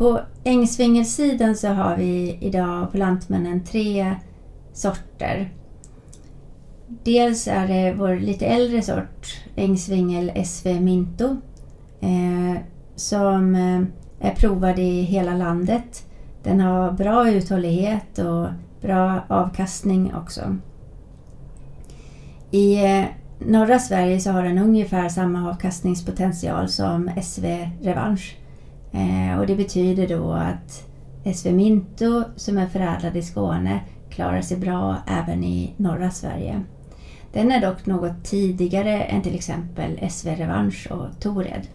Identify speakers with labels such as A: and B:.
A: På ängsvingelsidan så har vi idag på Lantmännen tre sorter. Dels är det vår lite äldre sort, Ängsvingel SV Minto, eh, som eh, är provad i hela landet. Den har bra uthållighet och bra avkastning också. I eh, norra Sverige så har den ungefär samma avkastningspotential som SV Revanche. Eh, och det betyder då att SV Minto som är förädlad i Skåne klarar sig bra även i norra Sverige. Den är dock något tidigare än till exempel SV Revansch och Tored.